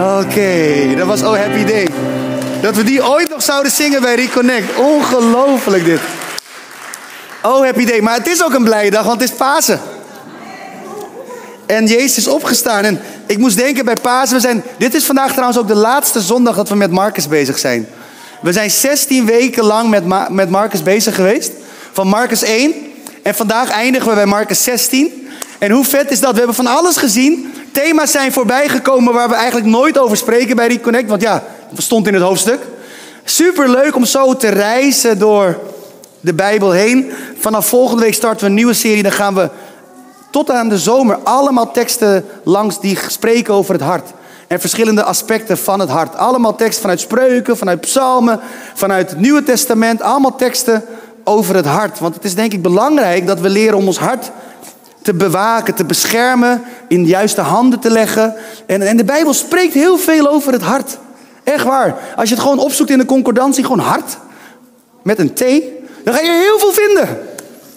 Oké, dat was Oh Happy Day. Dat we die ooit nog zouden zingen bij Reconnect. Ongelooflijk dit. Oh Happy Day. Maar het is ook een blije dag, want het is Pasen. En Jezus is opgestaan. En ik moest denken bij Pasen. We zijn, dit is vandaag trouwens ook de laatste zondag dat we met Marcus bezig zijn. We zijn 16 weken lang met, met Marcus bezig geweest. Van Marcus 1. En vandaag eindigen we bij Marcus 16. En hoe vet is dat? We hebben van alles gezien. Thema's zijn voorbijgekomen waar we eigenlijk nooit over spreken bij Reconnect. Want ja, het stond in het hoofdstuk. Super leuk om zo te reizen door de Bijbel heen. Vanaf volgende week starten we een nieuwe serie. Dan gaan we tot aan de zomer allemaal teksten langs die spreken over het hart. En verschillende aspecten van het hart. Allemaal teksten vanuit spreuken, vanuit psalmen, vanuit het Nieuwe Testament. Allemaal teksten over het hart. Want het is denk ik belangrijk dat we leren om ons hart te bewaken, te beschermen, in de juiste handen te leggen. En, en de Bijbel spreekt heel veel over het hart. Echt waar. Als je het gewoon opzoekt in de concordantie, gewoon hart, met een T, dan ga je heel veel vinden.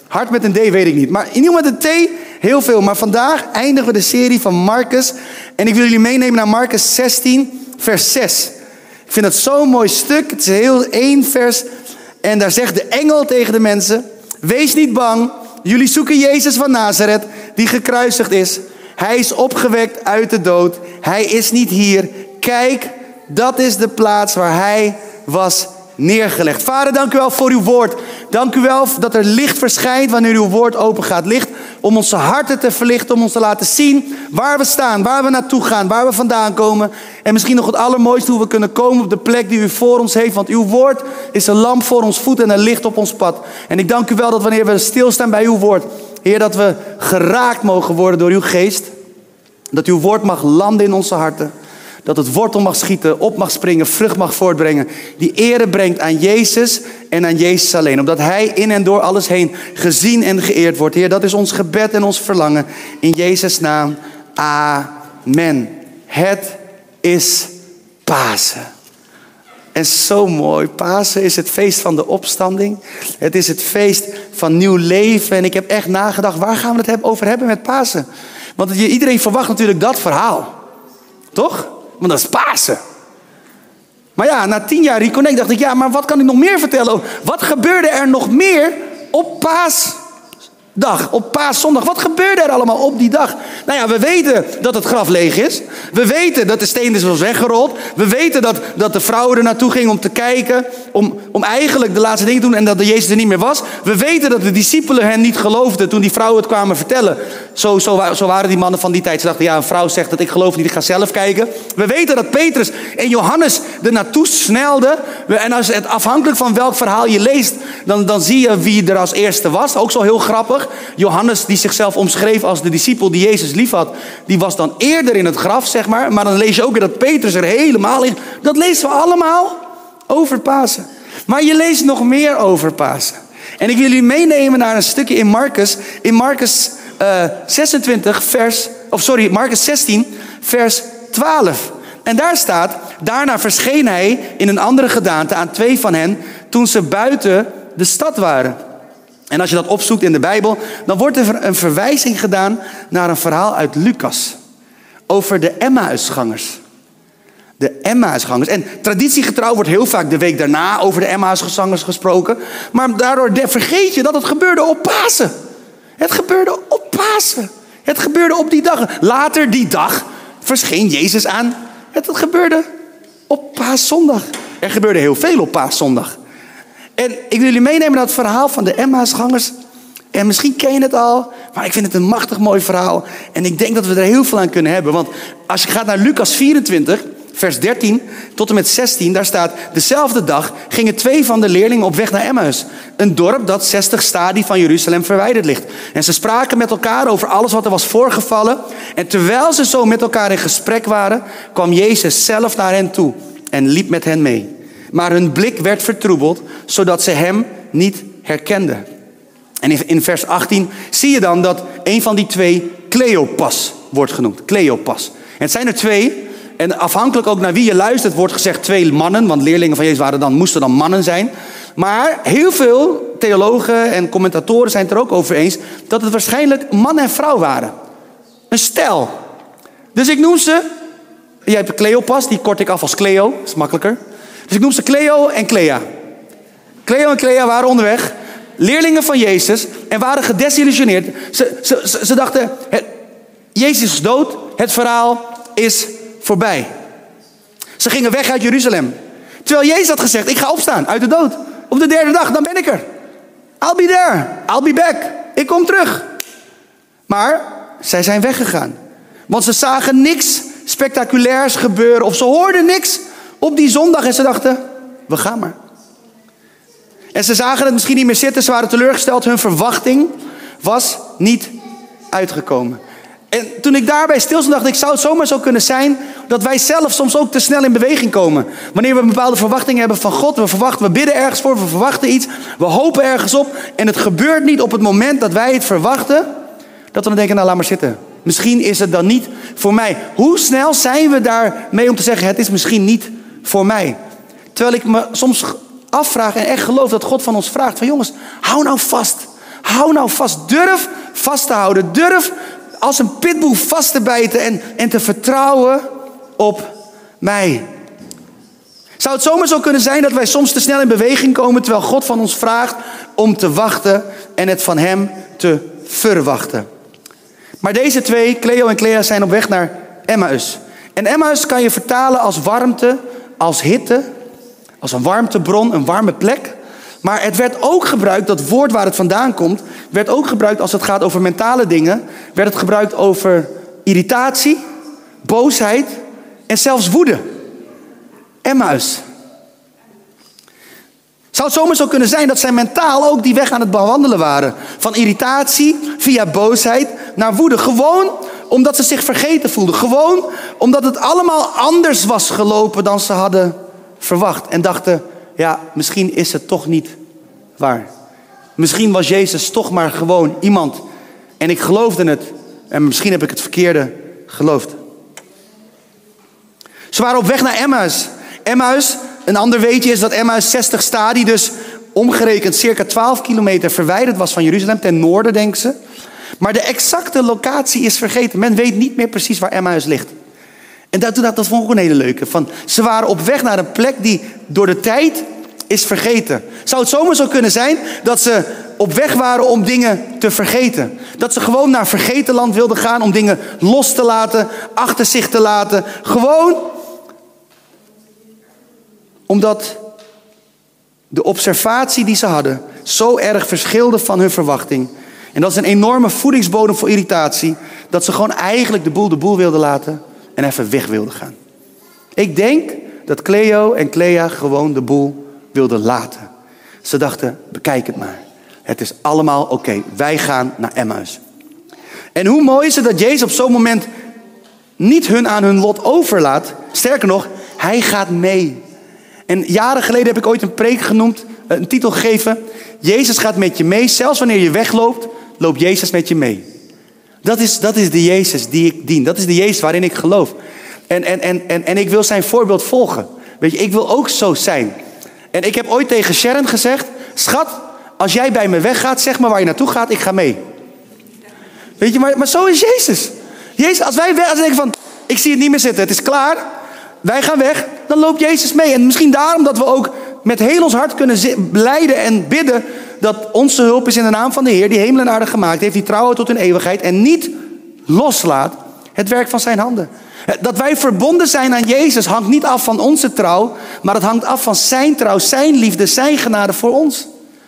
Hart met een D weet ik niet, maar in ieder geval met een T heel veel. Maar vandaag eindigen we de serie van Marcus. En ik wil jullie meenemen naar Marcus 16, vers 6. Ik vind dat zo'n mooi stuk. Het is heel één vers. En daar zegt de engel tegen de mensen: Wees niet bang. Jullie zoeken Jezus van Nazareth, die gekruisigd is. Hij is opgewekt uit de dood. Hij is niet hier. Kijk, dat is de plaats waar hij was neergelegd. Vader, dank u wel voor uw woord. Dank u wel dat er licht verschijnt wanneer uw woord open gaat. Licht om onze harten te verlichten, om ons te laten zien waar we staan, waar we naartoe gaan, waar we vandaan komen. En misschien nog het allermooiste hoe we kunnen komen op de plek die u voor ons heeft. Want uw woord is een lamp voor ons voet en een licht op ons pad. En ik dank u wel dat wanneer we stilstaan bij uw woord, Heer, dat we geraakt mogen worden door uw geest. Dat uw woord mag landen in onze harten. Dat het wortel mag schieten, op mag springen, vrucht mag voortbrengen. Die ere brengt aan Jezus en aan Jezus alleen. Omdat Hij in en door alles heen gezien en geëerd wordt. Heer, dat is ons gebed en ons verlangen. In Jezus' naam. Amen. Het is Pasen. En zo mooi. Pasen is het feest van de opstanding. Het is het feest van nieuw leven. En ik heb echt nagedacht, waar gaan we het over hebben met Pasen? Want iedereen verwacht natuurlijk dat verhaal. Toch? Want dat is Pasen. Maar ja, na tien jaar Reconnect dacht ik, ja, maar wat kan ik nog meer vertellen? Wat gebeurde er nog meer op Paasdag, op Paaszondag? Wat gebeurde er allemaal op die dag? Nou ja, we weten dat het graf leeg is. We weten dat de steen is was weggerold. We weten dat, dat de vrouwen er naartoe gingen om te kijken, om, om eigenlijk de laatste dingen te doen en dat de Jezus er niet meer was. We weten dat de discipelen hen niet geloofden toen die vrouwen het kwamen vertellen. Zo, zo, zo waren die mannen van die tijd. Ze dachten, ja, een vrouw zegt dat ik geloof niet, ik ga zelf kijken. We weten dat Petrus en Johannes er naartoe snelden. En als het afhankelijk van welk verhaal je leest, dan, dan zie je wie er als eerste was. Ook zo heel grappig. Johannes, die zichzelf omschreef als de discipel die Jezus liefhad, die was dan eerder in het graf, zeg maar. Maar dan lees je ook weer dat Petrus er helemaal in. Dat lezen we allemaal over Pasen. Maar je leest nog meer over Pasen. En ik wil jullie meenemen naar een stukje in Marcus. In Marcus eh, 26, vers. Of sorry, Marcus 16, vers 12. En daar staat: Daarna verscheen hij in een andere gedaante aan twee van hen. toen ze buiten de stad waren. En als je dat opzoekt in de Bijbel, dan wordt er een verwijzing gedaan naar een verhaal uit Lucas. Over de Emmausgangers. De Emmausgangers. En traditiegetrouw wordt heel vaak de week daarna over de Emmausgangers gesproken. Maar daardoor vergeet je dat het gebeurde op Pasen. Het gebeurde op Pasen. Het gebeurde op die dag. Later die dag verscheen Jezus aan. Het gebeurde op Paaszondag. Er gebeurde heel veel op Paaszondag. En ik wil jullie meenemen naar het verhaal van de Emmausgangers. En misschien ken je het al, maar ik vind het een machtig mooi verhaal. En ik denk dat we er heel veel aan kunnen hebben. Want als je gaat naar Lucas 24, vers 13 tot en met 16, daar staat... Dezelfde dag gingen twee van de leerlingen op weg naar Emmaus. Een dorp dat 60 stadie van Jeruzalem verwijderd ligt. En ze spraken met elkaar over alles wat er was voorgevallen. En terwijl ze zo met elkaar in gesprek waren, kwam Jezus zelf naar hen toe en liep met hen mee. Maar hun blik werd vertroebeld, zodat ze hem niet herkenden. En in, vers 18 zie je dan dat een van die twee Cleopas wordt genoemd. Cleopas. En het zijn er twee. En afhankelijk ook naar wie je luistert, wordt gezegd twee mannen. Want leerlingen van Jezus waren dan, moesten dan mannen zijn. Maar heel veel theologen en commentatoren zijn het er ook over eens dat het waarschijnlijk man en vrouw waren. Een stel. Dus ik noem ze Jij hebt Cleopas, die kort ik af als Cleo. Is makkelijker. Dus ik noem ze Cleo en Clea. Cleo en Clea waren onderweg. Leerlingen van Jezus. En waren gedesillusioneerd. Ze, ze, ze, dachten, Jezus is dood. Het verhaal is voorbij. Ze gingen weg uit Jeruzalem. Terwijl Jezus had gezegd, ik ga opstaan uit de dood. Op de derde dag, dan ben ik er. I'll be there. I'll be back. Ik kom terug. Maar zij zijn weggegaan. Want ze zagen niks spectaculairs gebeuren. Of ze hoorden niks op die zondag. En ze dachten, we gaan maar. En ze zagen het misschien niet meer zitten. Ze waren teleurgesteld. Hun verwachting was niet uitgekomen. En toen ik daarbij stilstond, dacht ik, zou het zomaar zo kunnen zijn dat wij zelf soms ook te snel in beweging komen. Wanneer we een bepaalde verwachting hebben van God, we verwachten, we bidden ergens voor, we verwachten iets, we hopen ergens op en het gebeurt niet op het moment dat wij het verwachten, dat we dan denken, nou laat maar zitten. Misschien is het dan niet voor mij. Hoe snel zijn we daarmee om te zeggen, het is misschien niet voor mij? Terwijl ik me soms afvraag en echt geloof dat God van ons vraagt, van jongens, hou nou vast. Hou nou vast. Durf vast te houden. Durf als een pitboel vast te bijten en, en te vertrouwen op mij. Zou het zomaar zo kunnen zijn dat wij soms te snel in beweging komen terwijl God van ons vraagt om te wachten en het van Hem te verwachten? Maar deze twee, Cleo en Clea, zijn op weg naar Emmaus. En Emmaus kan je vertalen als warmte, als hitte, als een warmtebron, een warme plek. Maar het werd ook gebruikt, dat woord waar het vandaan komt, werd ook gebruikt als het gaat over mentale dingen. Werd het gebruikt over irritatie, boosheid en zelfs woede. Emmaus. Zou het zomaar zo kunnen zijn dat zij mentaal ook die weg aan het bewandelen waren? Van irritatie via boosheid naar woede. Gewoon omdat ze zich vergeten voelden. Gewoon omdat het allemaal anders was gelopen dan ze hadden verwacht. En dachten, ja, misschien is het toch niet waar. Misschien was Jezus toch maar gewoon iemand. En ik geloofde het. En misschien heb ik het verkeerde geloofd. Ze waren op weg naar Emmaus. Emmaus, een ander weetje is dat Emmaus 60 stadie, dus omgerekend circa 12 kilometer verwijderd was van Jeruzalem, ten noorden denken ze. Maar de exacte locatie is vergeten. Men weet niet meer precies waar Emmaus ligt. En dat, dat, dat vond ik een hele leuke. Van, ze waren op weg naar een plek die door de tijd is vergeten. Zou het zomaar zo kunnen zijn dat ze op weg waren om dingen te vergeten? Dat ze gewoon naar vergeten land wilden gaan om dingen los te laten, achter zich te laten. Gewoon omdat de observatie die ze hadden zo erg verschilde van hun verwachting. En dat is een enorme voedingsbodem voor irritatie. Dat ze gewoon eigenlijk de boel de boel wilden laten en even weg wilden gaan. Ik denk dat Cleo en Clea gewoon de boel wilden laten. Ze dachten, bekijk het maar. Het is allemaal oké. Wij gaan naar Emmaus. En hoe mooi is het dat Jezus op zo'n moment niet hun aan hun lot overlaat. Sterker nog, hij gaat mee. En jaren geleden heb ik ooit een preek genoemd, een titel gegeven. Jezus gaat met je mee. Zelfs wanneer je wegloopt, loopt Jezus met je mee. Dat is, dat is de Jezus die ik dien. Dat is de Jezus waarin ik geloof. En, en, en, en, en ik wil zijn voorbeeld volgen. Weet je, ik wil ook zo zijn. En ik heb ooit tegen Sharon gezegd: Schat, als jij bij me weggaat, zeg maar waar je naartoe gaat, ik ga mee. Weet je, maar, maar zo is Jezus. Jezus, als wij weg, als denken van, ik zie het niet meer zitten, het is klaar. Wij gaan weg, dan loopt Jezus mee. En misschien daarom dat we ook met heel ons hart kunnen blijden en bidden dat onze hulp is in de naam van de Heer, die hemel en aarde gemaakt heeft, die trouwen tot in eeuwigheid en niet loslaat het werk van zijn handen. Dat wij verbonden zijn aan Jezus hangt niet af van onze trouw, maar het hangt af van zijn trouw, zijn liefde, zijn genade voor ons.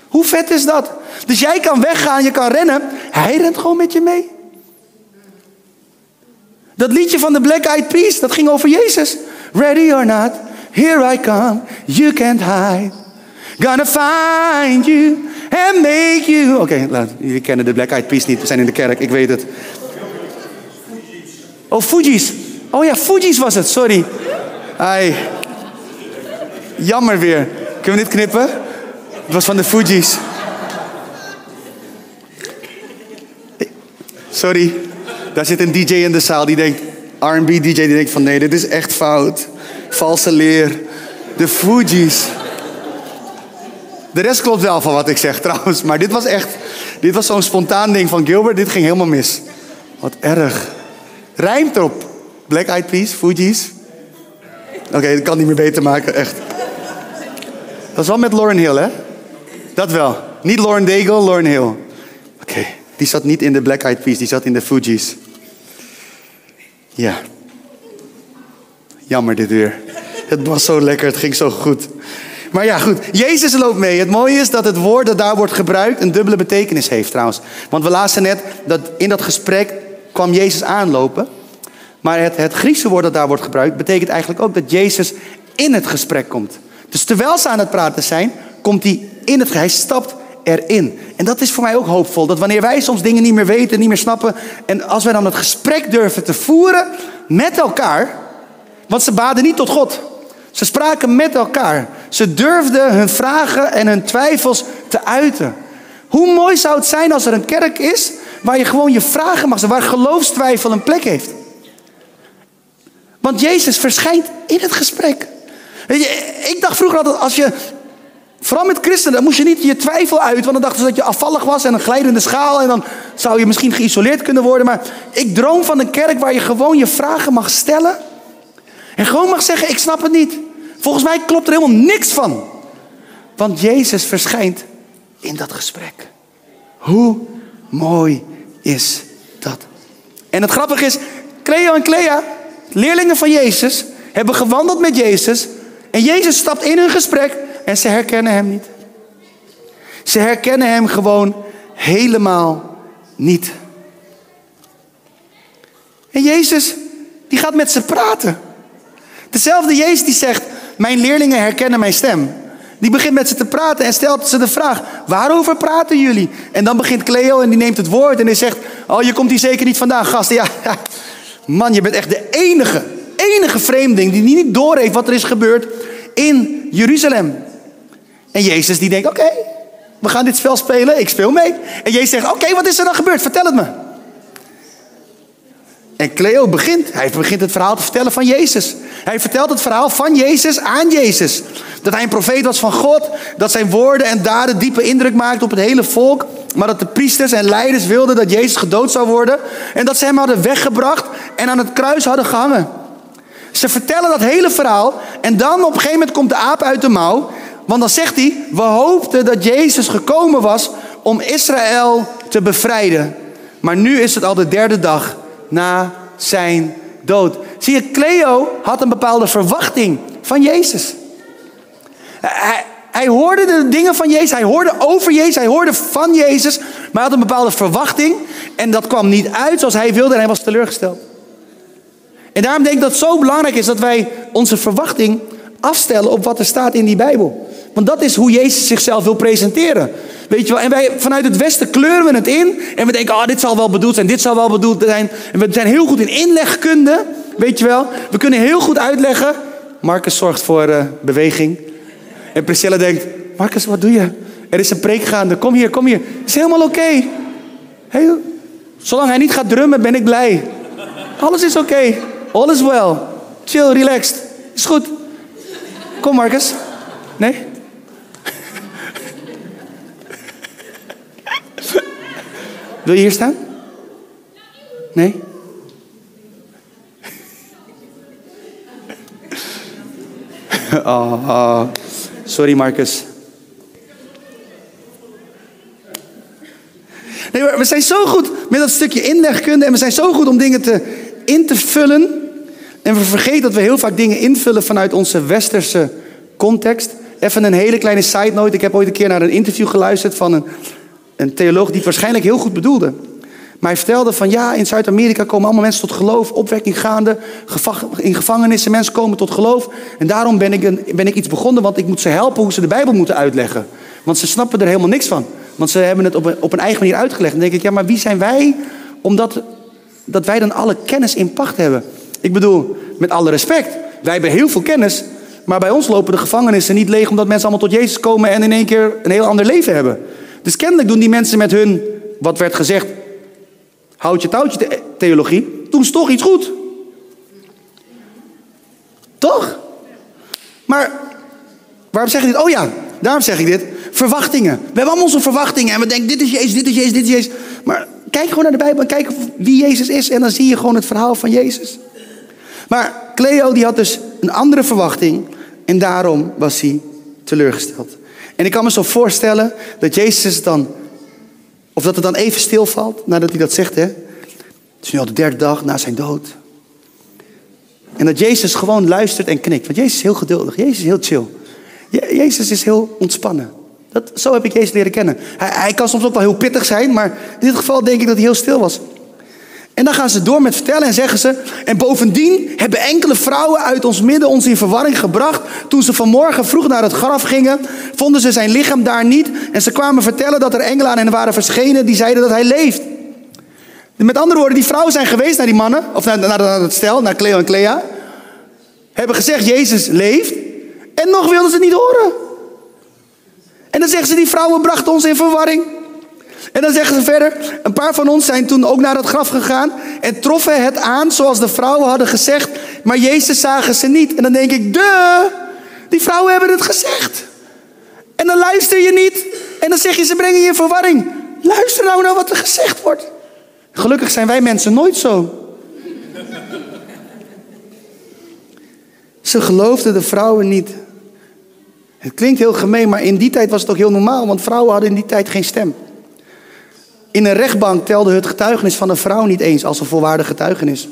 Hoe vet is dat? Dus jij kan weggaan, je kan rennen, hij rent gewoon met je mee. Dat liedje van de Black Eyed Peas, dat ging over Jezus. Ready or not, here I come, you can't hide. Gonna find you and make you. Oké, okay, jullie kennen de Black Eyed Peas niet, we zijn in de kerk, ik weet het. Oh, Fuji's. Oh ja, Fuji's was het, sorry. Ai. Jammer weer. Kunnen we dit knippen? Het was van de Fuji's. Sorry. Daar zit een DJ in de zaal die denkt, R&B DJ, die denkt van nee, dit is echt fout. Valse leer. De Fuji's. De rest klopt wel van wat ik zeg trouwens. Maar dit was echt, dit was zo'n spontaan ding van Gilbert. Dit ging helemaal mis. Wat erg. Rijmt erop. Black Eyed Peas, Fuji's. Oké, dat kan niet meer beter maken, echt. Dat is wel met Lauren Hill, hè? Dat wel. Niet Lauren Daigle, Lauren Hill. Oké, die zat niet in de Black Eyed Peas, die zat in de Fugees. Ja. Jammer dit weer. Het was zo lekker, het ging zo goed. Maar ja, goed. Jezus loopt mee. Het mooie is dat het woord dat daar wordt gebruikt een dubbele betekenis heeft trouwens. Want we lazen net dat in dat gesprek kwam Jezus aanlopen. Maar het, het Griekse woord dat daar wordt gebruikt betekent eigenlijk ook dat Jezus in het gesprek komt. Dus terwijl ze aan het praten zijn, komt hij in het Hij stapt erin. En dat is voor mij ook hoopvol. Dat wanneer wij soms dingen niet meer weten, niet meer snappen. En als wij dan het gesprek durven te voeren met elkaar. Want ze baden niet tot God. Ze spraken met elkaar. Ze durfden hun vragen en hun twijfels te uiten. Hoe mooi zou het zijn als er een kerk is waar je gewoon je vragen mag waar geloofstwijfel een plek heeft. Want Jezus verschijnt in het gesprek. Ik dacht vroeger altijd, als je, vooral met christenen, dan moest je niet je twijfel uit, want dan dachten ze dat je afvallig was en een glijdende schaal en dan zou je misschien geïsoleerd kunnen worden. Maar ik droom van een kerk waar je gewoon je vragen mag stellen en gewoon mag zeggen, ik snap het niet. Volgens mij klopt er helemaal niks van. Want Jezus verschijnt in dat gesprek. Hoe mooi is dat? En het grappige is, Cleo en Clea, leerlingen van Jezus, hebben gewandeld met Jezus. En Jezus stapt in hun gesprek en ze herkennen hem niet. Ze herkennen hem gewoon helemaal niet. En Jezus, die gaat met ze praten. Dezelfde Jezus die zegt, mijn leerlingen herkennen mijn stem. Die begint met ze te praten en stelt ze de vraag: waarover praten jullie? En dan begint Cleo en die neemt het woord en die zegt: Oh, je komt hier zeker niet vandaan, gast. Ja, man, je bent echt de enige, enige vreemdeling die niet doorheeft wat er is gebeurd in Jeruzalem. En Jezus die denkt: Oké, we gaan dit spel spelen, ik speel mee. En Jezus zegt: Oké, wat is er dan gebeurd? Vertel het me. En Cleo begint. Hij begint het verhaal te vertellen van Jezus. Hij vertelt het verhaal van Jezus aan Jezus. Dat hij een profeet was van God. Dat zijn woorden en daden diepe indruk maakten op het hele volk. Maar dat de priesters en leiders wilden dat Jezus gedood zou worden. En dat ze hem hadden weggebracht en aan het kruis hadden gehangen. Ze vertellen dat hele verhaal. En dan op een gegeven moment komt de aap uit de mouw. Want dan zegt hij: We hoopten dat Jezus gekomen was om Israël te bevrijden. Maar nu is het al de derde dag na zijn dood. Zie je, Cleo had een bepaalde verwachting van Jezus. Hij, hij hoorde de dingen van Jezus, hij hoorde over Jezus, hij hoorde van Jezus, maar hij had een bepaalde verwachting en dat kwam niet uit zoals hij wilde en hij was teleurgesteld. En daarom denk ik dat het zo belangrijk is dat wij onze verwachting afstellen op wat er staat in die Bijbel. Want dat is hoe Jezus zichzelf wil presenteren. Weet je wel? En wij vanuit het Westen kleuren we het in. En we denken, oh, dit zal wel bedoeld zijn, dit zal wel bedoeld zijn. En we zijn heel goed in inlegkunde. Weet je wel? We kunnen heel goed uitleggen. Marcus zorgt voor uh, beweging. En Priscilla denkt, Marcus, wat doe je? Er is een preek gaande. Kom hier, kom hier. Het is helemaal oké. Hey, zolang hij niet gaat drummen, ben ik blij. Alles is oké. Okay. All is well. Chill, relaxed. Is goed. Kom, Marcus. Nee? Wil je hier staan? Nee? Oh, sorry Marcus. Nee, we zijn zo goed met dat stukje inlegkunde en we zijn zo goed om dingen te, in te vullen. En we vergeten dat we heel vaak dingen invullen vanuit onze westerse context. Even een hele kleine side note. Ik heb ooit een keer naar een interview geluisterd van een een theoloog die het waarschijnlijk heel goed bedoelde. Maar hij vertelde van ja, in Zuid-Amerika komen allemaal mensen tot geloof, opwekking gaande, in gevangenissen mensen komen tot geloof. En daarom ben ik, ben ik iets begonnen, want ik moet ze helpen hoe ze de Bijbel moeten uitleggen. Want ze snappen er helemaal niks van. Want ze hebben het op een, op een eigen manier uitgelegd. En dan denk ik, ja, maar wie zijn wij omdat dat wij dan alle kennis in pacht hebben? Ik bedoel, met alle respect, wij hebben heel veel kennis, maar bij ons lopen de gevangenissen niet leeg omdat mensen allemaal tot Jezus komen en in één keer een heel ander leven hebben. Dus kennelijk doen die mensen met hun, wat werd gezegd, houd je touwtje theologie, doen ze toch iets goed. Toch? Maar waarom zeg ik dit? Oh ja, daarom zeg ik dit. Verwachtingen. We hebben allemaal onze verwachtingen en we denken, dit is Jezus, dit is Jezus, dit is Jezus. Maar kijk gewoon naar de Bijbel en kijk wie Jezus is en dan zie je gewoon het verhaal van Jezus. Maar Cleo die had dus een andere verwachting en daarom was hij teleurgesteld. En ik kan me zo voorstellen dat Jezus dan, of dat het dan even stilvalt nadat hij dat zegt, hè. Het is nu al de derde dag na zijn dood. En dat Jezus gewoon luistert en knikt. Want Jezus is heel geduldig. Jezus is heel chill. Jezus is heel ontspannen. Dat, zo heb ik Jezus leren kennen. Hij, hij kan soms ook wel heel pittig zijn, maar in dit geval denk ik dat hij heel stil was. En dan gaan ze door met vertellen en zeggen ze. En bovendien hebben enkele vrouwen uit ons midden ons in verwarring gebracht. Toen ze vanmorgen vroeg naar het graf gingen, vonden ze zijn lichaam daar niet. En ze kwamen vertellen dat er engelen aan hen waren verschenen die zeiden dat hij leeft. Met andere woorden, die vrouwen zijn geweest naar die mannen, of naar, naar, het stel, naar Cleo en Clea. Hebben gezegd, Jezus leeft. En nog wilden ze het niet horen. En dan zeggen ze, die vrouwen brachten ons in verwarring. En dan zeggen ze verder, een paar van ons zijn toen ook naar het graf gegaan en troffen het aan zoals de vrouwen hadden gezegd, maar Jezus zagen ze niet. En dan denk ik, de, die vrouwen hebben het gezegd. En dan luister je niet en dan zeg je, ze brengen je in verwarring. Luister nou naar wat er gezegd wordt. Gelukkig zijn wij mensen nooit zo. Ze geloofden de vrouwen niet. Het klinkt heel gemeen, maar in die tijd was het ook heel normaal, want vrouwen hadden in die tijd geen stem. In een rechtbank telde het getuigenis van een vrouw niet eens als een volwaardig getuigenis.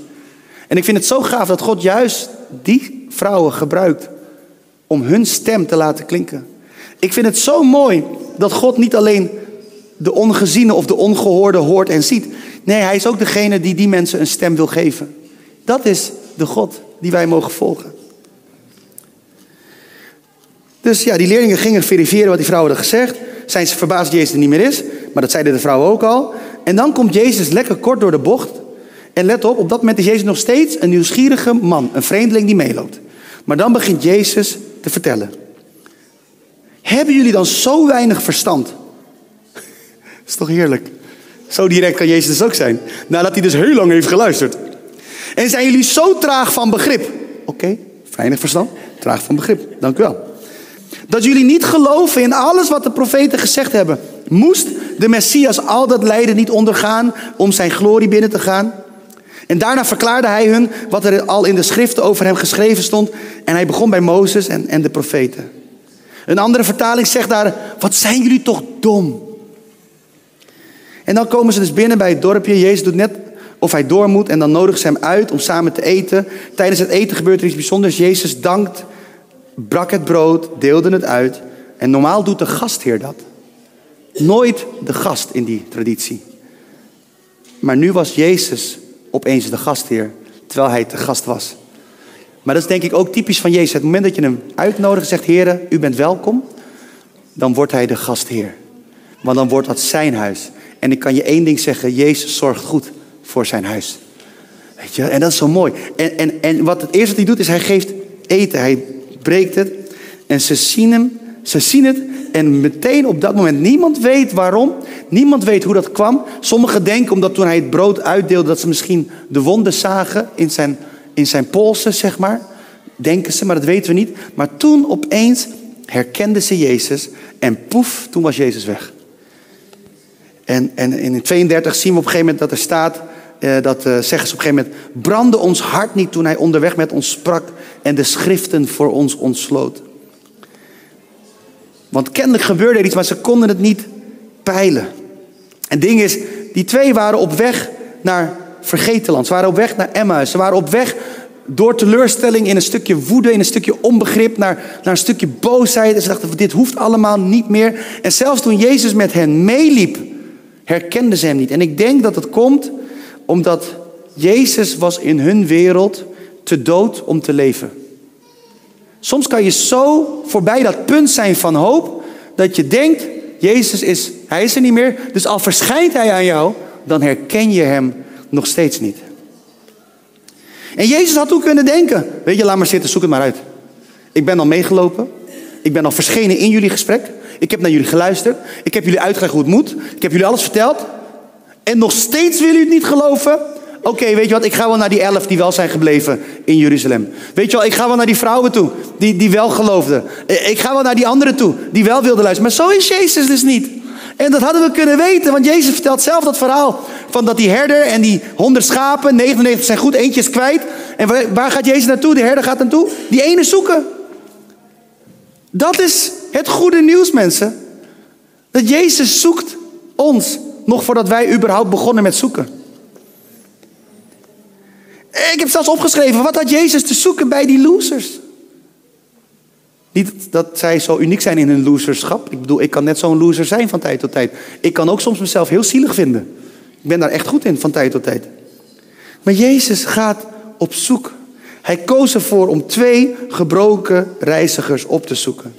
En ik vind het zo gaaf dat God juist die vrouwen gebruikt om hun stem te laten klinken. Ik vind het zo mooi dat God niet alleen de ongeziene of de ongehoorde hoort en ziet. Nee, hij is ook degene die die mensen een stem wil geven. Dat is de God die wij mogen volgen. Dus ja, die leerlingen gingen verifiëren wat die vrouwen hadden gezegd. Zijn ze verbaasd dat Jezus er niet meer is? Maar dat zeiden de vrouwen ook al. En dan komt Jezus lekker kort door de bocht. En let op, op dat moment is Jezus nog steeds een nieuwsgierige man. Een vreemdeling die meeloopt. Maar dan begint Jezus te vertellen. Hebben jullie dan zo weinig verstand? Is toch heerlijk? Zo direct kan Jezus dus ook zijn. Nadat hij dus heel lang heeft geluisterd. En zijn jullie zo traag van begrip? Oké, weinig verstand, traag van begrip. Dank u wel. Dat jullie niet geloven in alles wat de profeten gezegd hebben. Moest de Messias al dat lijden niet ondergaan om zijn glorie binnen te gaan? En daarna verklaarde hij hun wat er al in de schriften over hem geschreven stond. En hij begon bij Mozes en, en de profeten. Een andere vertaling zegt daar, wat zijn jullie toch dom. En dan komen ze dus binnen bij het dorpje. Jezus doet net of hij door moet en dan nodigen ze hem uit om samen te eten. Tijdens het eten gebeurt er iets bijzonders. Jezus dankt brak het brood, deelde het uit. En normaal doet de gastheer dat. Nooit de gast in die traditie. Maar nu was Jezus opeens de gastheer, terwijl hij te gast was. Maar dat is denk ik ook typisch van Jezus. Het moment dat je hem uitnodigt zegt, heren, u bent welkom, dan wordt hij de gastheer. Want dan wordt dat zijn huis. En ik kan je één ding zeggen, Jezus zorgt goed voor zijn huis. Weet je, en dat is zo mooi. En, en, en wat het eerste wat hij doet, is hij geeft eten. Hij breekt het. En ze zien hem, ze zien het. En meteen op dat moment, niemand weet waarom. Niemand weet hoe dat kwam. Sommigen denken omdat toen hij het brood uitdeelde, dat ze misschien de wonden zagen in zijn, in zijn polsen, zeg maar. Denken ze, maar dat weten we niet. Maar toen opeens herkenden ze Jezus. En poef, toen was Jezus weg. En, en in 32 zien we op een gegeven moment dat er staat eh, dat uh, zeggen ze op een gegeven moment, brandde ons hart niet toen hij onderweg met ons sprak en de schriften voor ons ontsloot. Want kennelijk gebeurde er iets, maar ze konden het niet peilen. En het ding is, die twee waren op weg naar vergetenland. Ze waren op weg naar Emmaus. Ze waren op weg door teleurstelling in een stukje woede, in een stukje onbegrip, naar, naar een stukje boosheid. En ze dachten, dit hoeft allemaal niet meer. En zelfs toen Jezus met hen meeliep, herkenden ze hem niet. En ik denk dat het komt omdat Jezus was in hun wereld te dood om te leven. Soms kan je zo voorbij dat punt zijn van hoop dat je denkt, Jezus is, hij is er niet meer, dus al verschijnt hij aan jou, dan herken je hem nog steeds niet. En Jezus had toen kunnen denken, weet je, laat maar zitten, zoek het maar uit. Ik ben al meegelopen, ik ben al verschenen in jullie gesprek, ik heb naar jullie geluisterd, ik heb jullie uitgelegd hoe het moet, ik heb jullie alles verteld. En nog steeds willen jullie het niet geloven? Oké, weet je wat, ik ga wel naar die elf die wel zijn gebleven in Jeruzalem. Weet je wel, ik ga wel naar die vrouwen toe, die, die wel geloofden. Eh, ik ga wel naar die anderen toe, die wel wilden luisteren. Maar zo is Jezus dus niet. En dat hadden we kunnen weten, want Jezus vertelt zelf dat verhaal van dat die herder en die honderd schapen, 99 zijn goed, eentje is kwijt. En waar, waar gaat Jezus naartoe? De herder gaat naartoe. Die ene zoeken. Dat is het goede nieuws, mensen. Dat Jezus zoekt ons, nog voordat wij überhaupt begonnen met zoeken. Ik heb zelfs opgeschreven, wat had Jezus te zoeken bij die losers? Niet dat zij zo uniek zijn in hun loserschap. Ik bedoel, ik kan net zo'n loser zijn van tijd tot tijd. Ik kan ook soms mezelf heel zielig vinden. Ik ben daar echt goed in van tijd tot tijd. Maar Jezus gaat op zoek. Hij koos ervoor om twee gebroken reizigers op te zoeken.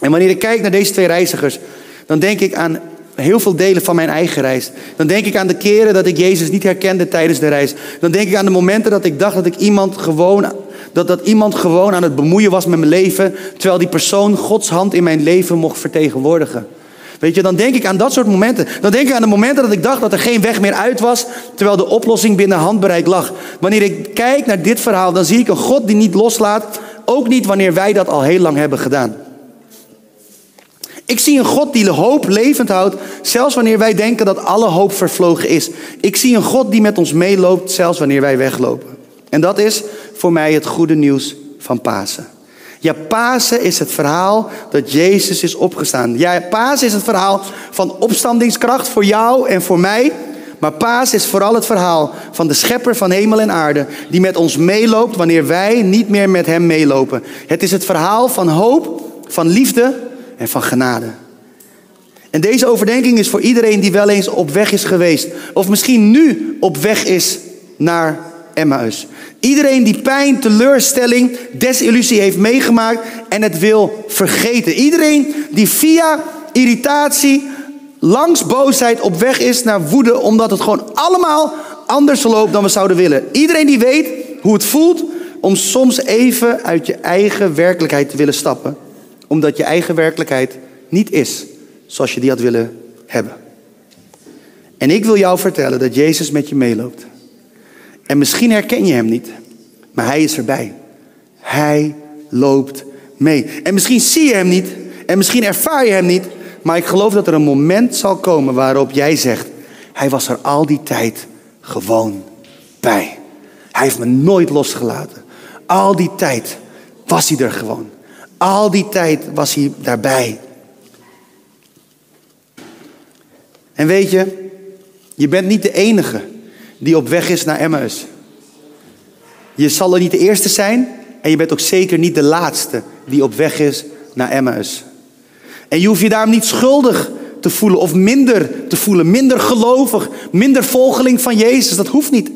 En wanneer ik kijk naar deze twee reizigers, dan denk ik aan heel veel delen van mijn eigen reis. Dan denk ik aan de keren dat ik Jezus niet herkende tijdens de reis. Dan denk ik aan de momenten dat ik dacht dat ik iemand gewoon dat, dat iemand gewoon aan het bemoeien was met mijn leven, terwijl die persoon Gods hand in mijn leven mocht vertegenwoordigen. Weet je, dan denk ik aan dat soort momenten. Dan denk ik aan de momenten dat ik dacht dat er geen weg meer uit was, terwijl de oplossing binnen handbereik lag. Wanneer ik kijk naar dit verhaal, dan zie ik een God die niet loslaat, ook niet wanneer wij dat al heel lang hebben gedaan. Ik zie een God die de hoop levend houdt, zelfs wanneer wij denken dat alle hoop vervlogen is. Ik zie een God die met ons meeloopt, zelfs wanneer wij weglopen. En dat is voor mij het goede nieuws van Pasen. Ja, Pasen is het verhaal dat Jezus is opgestaan. Ja, Pasen is het verhaal van opstandingskracht voor jou en voor mij. Maar Pasen is vooral het verhaal van de schepper van hemel en aarde, die met ons meeloopt wanneer wij niet meer met hem meelopen. Het is het verhaal van hoop, van liefde en van genade. En deze overdenking is voor iedereen die wel eens op weg is geweest, of misschien nu op weg is naar Emmaus. Iedereen die pijn, teleurstelling, desillusie heeft meegemaakt en het wil vergeten. Iedereen die via irritatie, langs boosheid op weg is naar woede, omdat het gewoon allemaal anders loopt dan we zouden willen. Iedereen die weet hoe het voelt om soms even uit je eigen werkelijkheid te willen stappen, omdat je eigen werkelijkheid niet is zoals je die had willen hebben. En ik wil jou vertellen dat Jezus met je meeloopt. En misschien herken je hem niet, maar hij is erbij. Hij loopt mee. En misschien zie je hem niet, en misschien ervaar je hem niet, maar ik geloof dat er een moment zal komen waarop jij zegt: Hij was er al die tijd gewoon bij. Hij heeft me nooit losgelaten. Al die tijd was hij er gewoon. Al die tijd was hij daarbij. En weet je, je bent niet de enige die op weg is naar Emmaus. Je zal er niet de eerste zijn en je bent ook zeker niet de laatste die op weg is naar Emmaus. En je hoeft je daarom niet schuldig te voelen of minder te voelen, minder gelovig, minder volgeling van Jezus. Dat hoeft niet.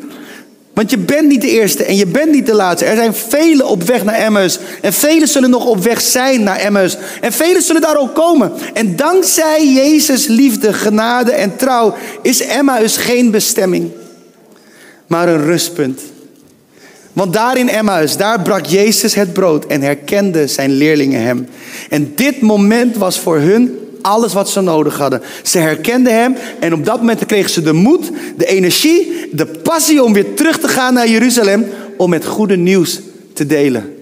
Want je bent niet de eerste en je bent niet de laatste. Er zijn velen op weg naar Emmaus. En velen zullen nog op weg zijn naar Emmaus. En velen zullen daar ook komen. En dankzij Jezus' liefde, genade en trouw is Emmaus geen bestemming maar een rustpunt. Want daar in Emmaus, daar brak Jezus het brood en herkende zijn leerlingen hem. En dit moment was voor hun alles wat ze nodig hadden. Ze herkenden hem en op dat moment kregen ze de moed, de energie, de passie om weer terug te gaan naar Jeruzalem om het goede nieuws te delen.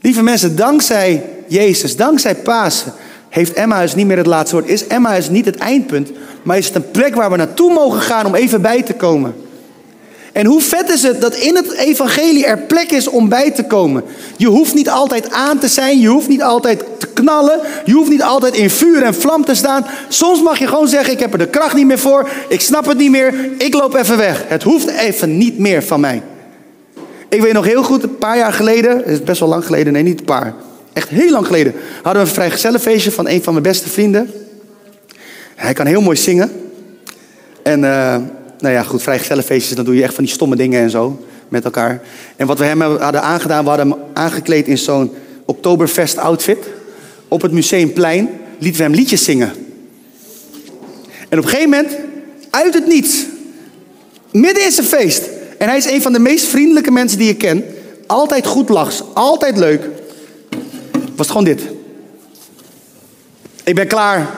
Lieve mensen, dankzij Jezus, dankzij Pasen, heeft Emmaus niet meer het laatste woord. Is Emmaus niet het eindpunt, maar is het een plek waar we naartoe mogen gaan om even bij te komen. En hoe vet is het dat in het evangelie er plek is om bij te komen. Je hoeft niet altijd aan te zijn, je hoeft niet altijd te knallen, je hoeft niet altijd in vuur en vlam te staan. Soms mag je gewoon zeggen, ik heb er de kracht niet meer voor, ik snap het niet meer, ik loop even weg. Het hoeft even niet meer van mij. Ik weet nog heel goed, een paar jaar geleden, het is best wel lang geleden, nee niet een paar, echt heel lang geleden, hadden we een vrijgezellenfeestje van een van mijn beste vrienden. Hij kan heel mooi zingen. En... Uh, nou ja, goed, vrijgezellenfeestjes, dan doe je echt van die stomme dingen en zo met elkaar. En wat we hem hadden aangedaan, we hadden hem aangekleed in zo'n Oktoberfest outfit. Op het Museumplein lieten we hem liedjes zingen. En op een gegeven moment, uit het niets, midden in zijn feest. En hij is een van de meest vriendelijke mensen die ik ken. Altijd goed lachs, altijd leuk. Was gewoon dit. Ik ben klaar.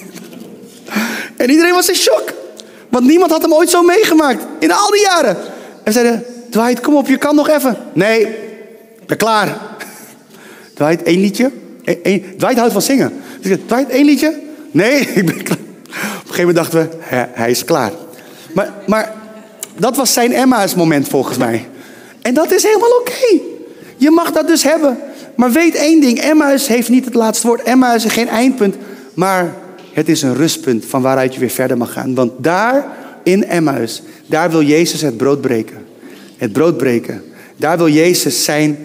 en iedereen was in shock. Want niemand had hem ooit zo meegemaakt. In al die jaren. En zeiden, Dwight, kom op, je kan nog even. Nee, ik ben klaar. Dwight, één liedje? Eén, Dwight houdt van zingen. Dus Dwight, één liedje? Nee, ik ben klaar. Op een gegeven moment dachten we, hij, is klaar. Maar, maar dat was zijn Emma's moment volgens mij. En dat is helemaal oké. Je mag dat dus hebben. Maar weet één ding, Emmaus heeft niet het laatste woord. Emmaus is geen eindpunt, maar het is een rustpunt van waaruit je weer verder mag gaan. Want daar in Emmaus, daar wil Jezus het brood breken. Het brood breken. Daar wil Jezus zijn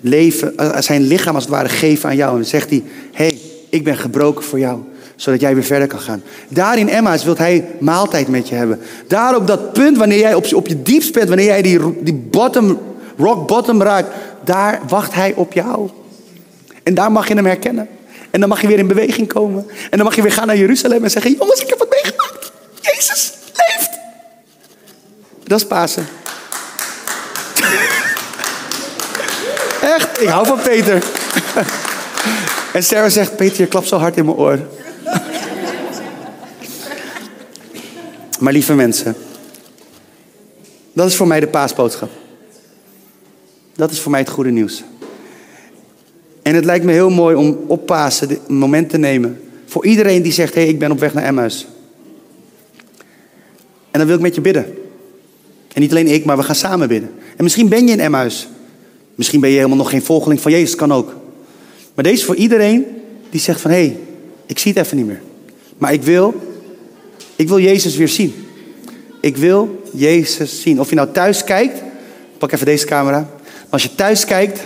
leven, uh, zijn lichaam als het ware geven aan jou. En zegt hij, hé, hey, ik ben gebroken voor jou zodat jij weer verder kan gaan. Daar in Emma's wil hij maaltijd met je hebben. Daar op dat punt, wanneer jij op, op je diepst bent, wanneer jij die, die bottom, rock bottom raakt, daar wacht hij op jou. En daar mag je hem herkennen. En dan mag je weer in beweging komen. En dan mag je weer gaan naar Jeruzalem en zeggen: Jongens, ik heb wat meegemaakt. Jezus leeft. Dat is Pasen. Echt, ik hou van Peter. en Sarah zegt: Peter, je klapt zo hard in mijn oor. maar lieve mensen, dat is voor mij de paasboodschap. Dat is voor mij het goede nieuws. En het lijkt me heel mooi om op Pasen een moment te nemen. Voor iedereen die zegt, hé, hey, ik ben op weg naar Emmaus. En dan wil ik met je bidden. En niet alleen ik, maar we gaan samen bidden. En misschien ben je in Emmaus. Misschien ben je helemaal nog geen volgeling van Jezus, kan ook. Maar deze is voor iedereen die zegt van, hé, hey, ik zie het even niet meer. Maar ik wil, ik wil Jezus weer zien. Ik wil Jezus zien. Of je nou thuis kijkt, pak even deze camera. Als je thuis kijkt,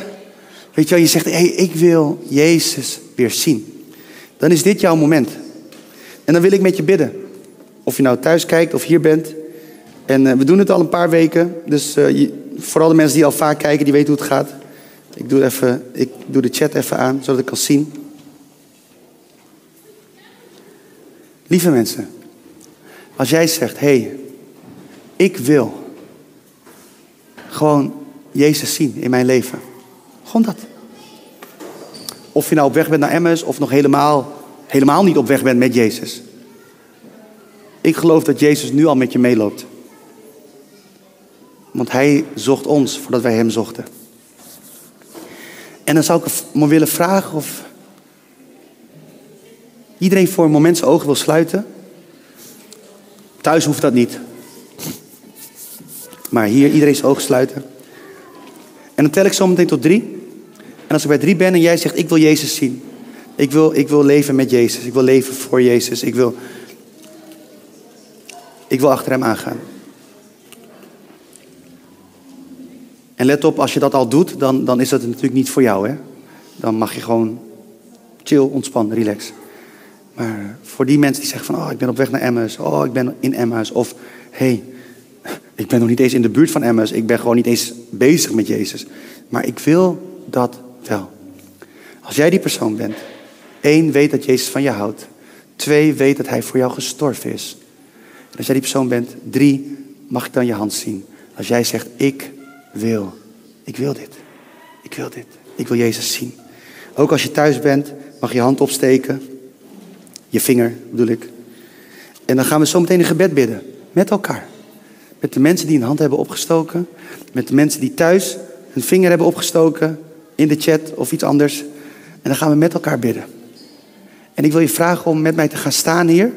weet je wel, je zegt, hé, hey, ik wil Jezus weer zien. Dan is dit jouw moment. En dan wil ik met je bidden. Of je nou thuis kijkt of hier bent. En uh, we doen het al een paar weken. Dus uh, vooral de mensen die al vaak kijken, die weten hoe het gaat. Ik doe, even, ik doe de chat even aan, zodat ik kan zien. Lieve mensen, als jij zegt, hé, hey, ik wil gewoon Jezus zien in mijn leven. Gewoon dat. Of je nou op weg bent naar Emmaus of nog helemaal, helemaal niet op weg bent met Jezus. Ik geloof dat Jezus nu al met je meeloopt. Want hij zocht ons voordat wij hem zochten. En dan zou ik me willen vragen of iedereen voor een moment zijn ogen wil sluiten. Thuis hoeft dat niet. Maar hier iedereen zijn ogen sluiten. En dan tel ik zo meteen tot drie. Als ik bij drie ben en jij zegt, ik wil Jezus zien. Ik wil, ik wil leven met Jezus. Ik wil leven voor Jezus. Ik wil, ik wil achter hem aangaan. En let op, als je dat al doet, dan, dan is dat natuurlijk niet voor jou. Hè? Dan mag je gewoon chill, ontspannen, relax. Maar voor die mensen die zeggen van, oh, ik ben op weg naar Emmaus. Oh, ik ben in Emmaus. Of, hey, ik ben nog niet eens in de buurt van Emmaus. Ik ben gewoon niet eens bezig met Jezus. Maar ik wil dat wel. Als jij die persoon bent. één, weet dat Jezus van je houdt. Twee, weet dat hij voor jou gestorven is. En als jij die persoon bent. Drie, mag ik dan je hand zien. Als jij zegt, ik wil. Ik wil dit. Ik wil dit. Ik wil Jezus zien. Ook als je thuis bent, mag je hand opsteken. Je vinger bedoel ik. En dan gaan we zo meteen een gebed bidden. Met elkaar. Met de mensen die een hand hebben opgestoken. Met de mensen die thuis hun vinger hebben opgestoken. In de chat of iets anders. En dan gaan we met elkaar bidden. En ik wil je vragen om met mij te gaan staan hier.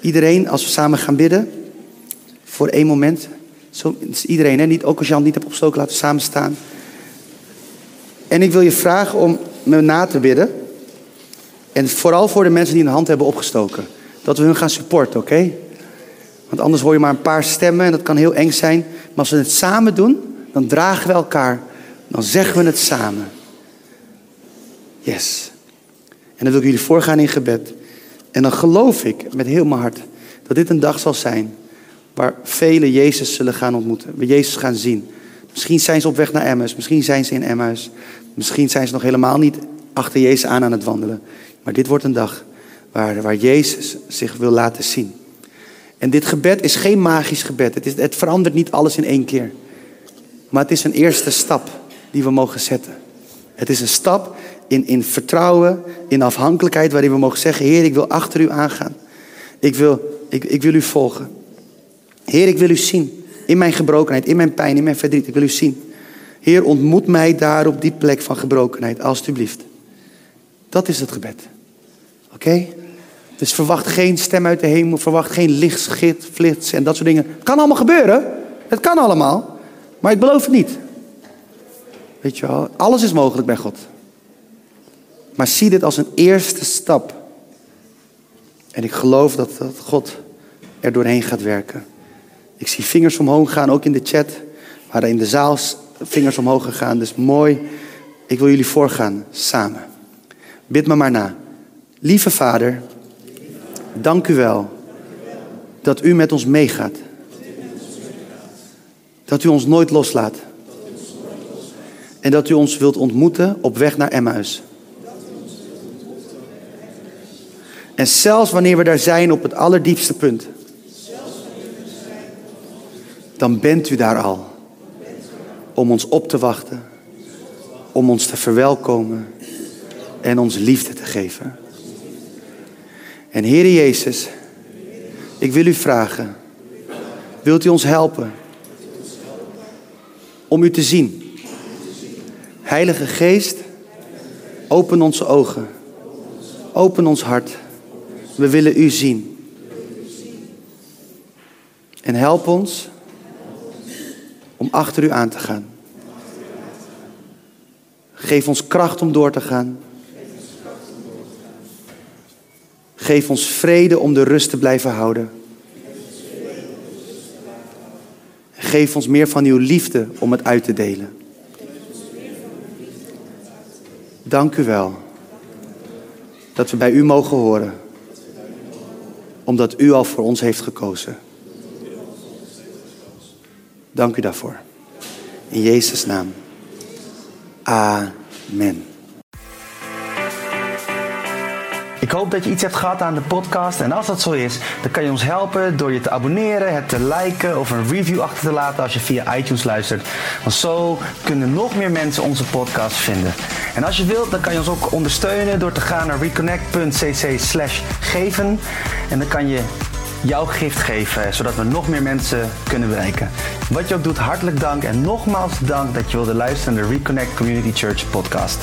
Iedereen, als we samen gaan bidden. Voor één moment. Zo, iedereen? Niet, ook als je hand niet hebt opgestoken, laten we samen staan. En ik wil je vragen om me na te bidden. En vooral voor de mensen die een hand hebben opgestoken. Dat we hun gaan supporten, oké? Want anders hoor je maar een paar stemmen en dat kan heel eng zijn. Maar als we het samen doen, dan dragen we elkaar. Dan zeggen we het samen. Yes. En dan wil ik jullie voorgaan in gebed. En dan geloof ik met heel mijn hart dat dit een dag zal zijn waar velen Jezus zullen gaan ontmoeten. We Jezus gaan zien. Misschien zijn ze op weg naar Emmaus. Misschien zijn ze in Emmaus. Misschien zijn ze nog helemaal niet achter Jezus aan aan het wandelen. Maar dit wordt een dag waar, waar Jezus zich wil laten zien. En dit gebed is geen magisch gebed. Het, is, het verandert niet alles in één keer. Maar het is een eerste stap die we mogen zetten. Het is een stap in, in vertrouwen, in afhankelijkheid, waarin we mogen zeggen: Heer, ik wil achter u aangaan. Ik wil, ik, ik wil u volgen. Heer, ik wil u zien. In mijn gebrokenheid, in mijn pijn, in mijn verdriet. Ik wil u zien. Heer, ontmoet mij daar op die plek van gebrokenheid, alstublieft. Dat is het gebed. Oké? Dus verwacht geen stem uit de hemel, verwacht geen lichtschit, flits en dat soort dingen. Het kan allemaal gebeuren. Het kan allemaal. Maar ik beloof het niet. Weet je wel, alles is mogelijk bij God. Maar zie dit als een eerste stap. En ik geloof dat, dat God er doorheen gaat werken. Ik zie vingers omhoog gaan, ook in de chat. Maar in de zaal vingers omhoog gegaan. Dus mooi. Ik wil jullie voorgaan, samen. Bid me maar na. Lieve Vader, dank u wel dat u met ons meegaat. Dat u ons nooit loslaat. En dat u ons wilt ontmoeten op weg naar Emmaus. En zelfs wanneer we daar zijn op het allerdiepste punt, dan bent u daar al. Om ons op te wachten, om ons te verwelkomen en ons liefde te geven. En Heere Jezus, ik wil u vragen, wilt u ons helpen om u te zien? Heilige Geest, open onze ogen, open ons hart. We willen u zien. En help ons om achter u aan te gaan. Geef ons kracht om door te gaan. Geef ons vrede om de rust te blijven houden. Geef ons meer van uw liefde om het uit te delen. Dank u wel dat we bij u mogen horen, omdat u al voor ons heeft gekozen. Dank u daarvoor. In Jezus' naam. Amen. Ik hoop dat je iets hebt gehad aan de podcast. En als dat zo is, dan kan je ons helpen door je te abonneren, het te liken of een review achter te laten als je via iTunes luistert. Want zo kunnen nog meer mensen onze podcast vinden. En als je wilt, dan kan je ons ook ondersteunen door te gaan naar reconnect.cc geven. En dan kan je jouw gift geven, zodat we nog meer mensen kunnen bereiken. Wat je ook doet, hartelijk dank en nogmaals dank dat je wilde luisteren naar de Reconnect Community Church podcast.